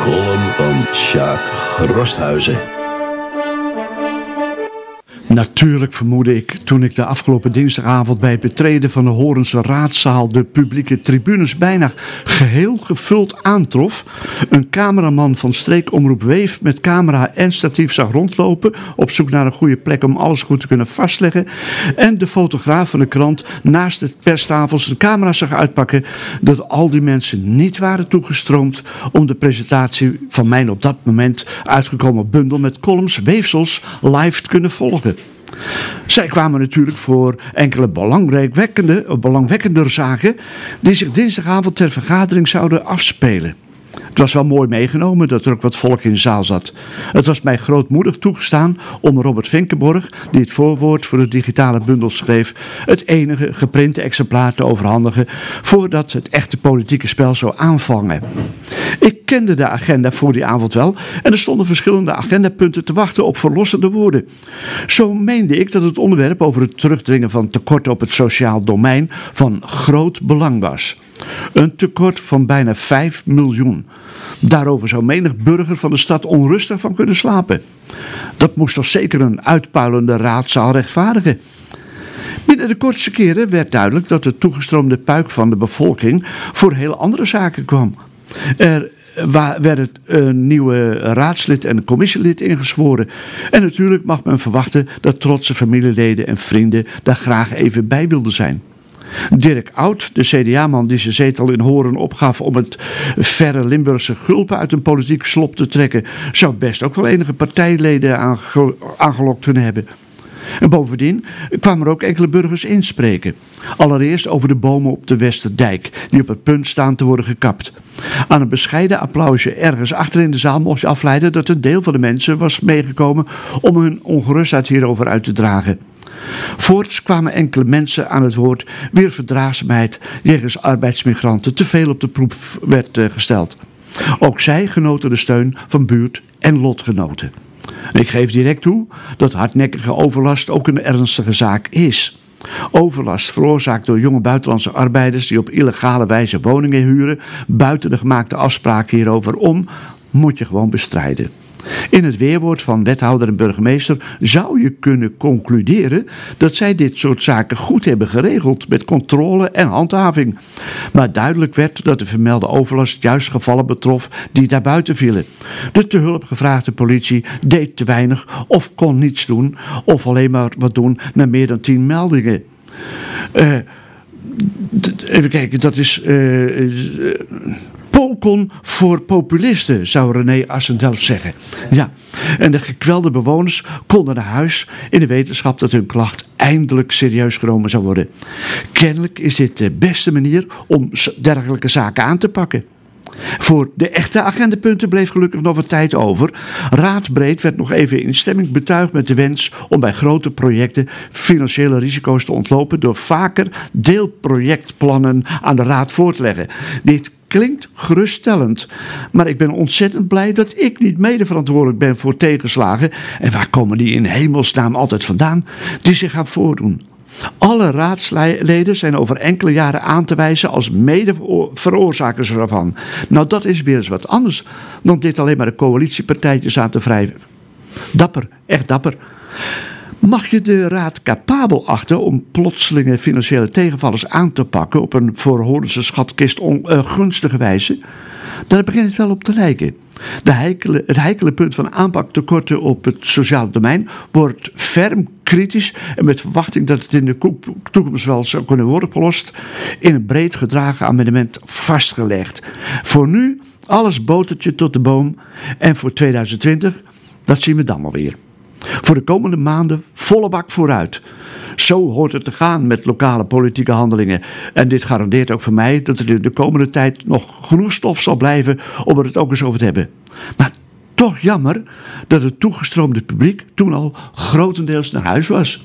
column van Sjaak Rosthuizen. Natuurlijk vermoedde ik toen ik de afgelopen dinsdagavond bij het betreden van de Horense raadzaal de publieke tribunes bijna geheel gevuld aantrof. Een cameraman van streekomroep Weef met camera en statief zag rondlopen op zoek naar een goede plek om alles goed te kunnen vastleggen. En de fotograaf van de krant naast de perstafel zijn camera zag uitpakken dat al die mensen niet waren toegestroomd om de presentatie van mijn op dat moment uitgekomen bundel met columns weefsels live te kunnen volgen. Zij kwamen natuurlijk voor enkele belangwekkende, zaken die zich dinsdagavond ter vergadering zouden afspelen. Het was wel mooi meegenomen dat er ook wat volk in de zaal zat. Het was mij grootmoedig toegestaan om Robert Vinkenborg, die het voorwoord voor de digitale bundel schreef, het enige geprinte exemplaar te overhandigen voordat het echte politieke spel zou aanvangen. Ik kende de agenda voor die avond wel en er stonden verschillende agendapunten te wachten op verlossende woorden. Zo meende ik dat het onderwerp over het terugdringen van tekorten op het sociaal domein van groot belang was. Een tekort van bijna 5 miljoen. Daarover zou menig burger van de stad onrustig van kunnen slapen. Dat moest toch zeker een uitpuilende raadzaal rechtvaardigen. Binnen de kortste keren werd duidelijk dat de toegestroomde puik van de bevolking voor heel andere zaken kwam. Er werd een nieuwe raadslid en commissielid ingezworen. En natuurlijk mag men verwachten dat trotse familieleden en vrienden daar graag even bij wilden zijn. Dirk Oud, de CDA-man die zijn zetel in Horen opgaf om het verre Limburgse gulpen uit een politiek slop te trekken, zou best ook wel enige partijleden aangelokt kunnen hebben. En bovendien kwamen er ook enkele burgers inspreken. Allereerst over de bomen op de Westerdijk, die op het punt staan te worden gekapt. Aan een bescheiden applausje ergens achter in de zaal mocht je afleiden dat een deel van de mensen was meegekomen om hun ongerustheid hierover uit te dragen. Voorts kwamen enkele mensen aan het woord wier verdraagzaamheid jegens arbeidsmigranten te veel op de proef werd eh, gesteld. Ook zij genoten de steun van buurt- en lotgenoten. Ik geef direct toe dat hardnekkige overlast ook een ernstige zaak is. Overlast veroorzaakt door jonge buitenlandse arbeiders die op illegale wijze woningen huren, buiten de gemaakte afspraken hierover om, moet je gewoon bestrijden. In het weerwoord van wethouder en burgemeester zou je kunnen concluderen dat zij dit soort zaken goed hebben geregeld met controle en handhaving. Maar duidelijk werd dat de vermelde overlast juist gevallen betrof die daarbuiten vielen. De te hulp gevraagde politie deed te weinig of kon niets doen of alleen maar wat doen na meer dan tien meldingen. Uh, even kijken, dat is. Uh, Polkon voor populisten, zou René Assendelf zeggen. Ja, en de gekwelde bewoners konden naar huis in de wetenschap dat hun klacht eindelijk serieus genomen zou worden. Kennelijk is dit de beste manier om dergelijke zaken aan te pakken. Voor de echte agendapunten bleef gelukkig nog wat tijd over. Raadbreed werd nog even in stemming betuigd met de wens om bij grote projecten financiële risico's te ontlopen door vaker deelprojectplannen aan de raad voor te leggen. Dit klinkt geruststellend, maar ik ben ontzettend blij dat ik niet mede verantwoordelijk ben voor tegenslagen. En waar komen die in hemelsnaam altijd vandaan die zich gaan voordoen? Alle raadsleden zijn over enkele jaren aan te wijzen als mede-veroorzakers ervan. Nou, dat is weer eens wat anders dan dit alleen maar de coalitiepartijtjes aan te wrijven. Dapper, echt dapper. Mag je de raad capabel achten om plotselinge financiële tegenvallers aan te pakken op een voor schatkist ongunstige wijze? Daar begint het wel op te lijken. De het heikele punt van aanpaktekorten op het sociale domein wordt ferm kritisch en met verwachting dat het in de toekomst wel zou kunnen worden opgelost, in een breed gedragen amendement vastgelegd. Voor nu alles botertje tot de boom en voor 2020, dat zien we dan wel weer. Voor de komende maanden volle bak vooruit. Zo hoort het te gaan met lokale politieke handelingen. En dit garandeert ook voor mij dat er de komende tijd nog genoeg stof zal blijven om er het ook eens over te hebben. Maar toch jammer dat het toegestroomde publiek toen al grotendeels naar huis was.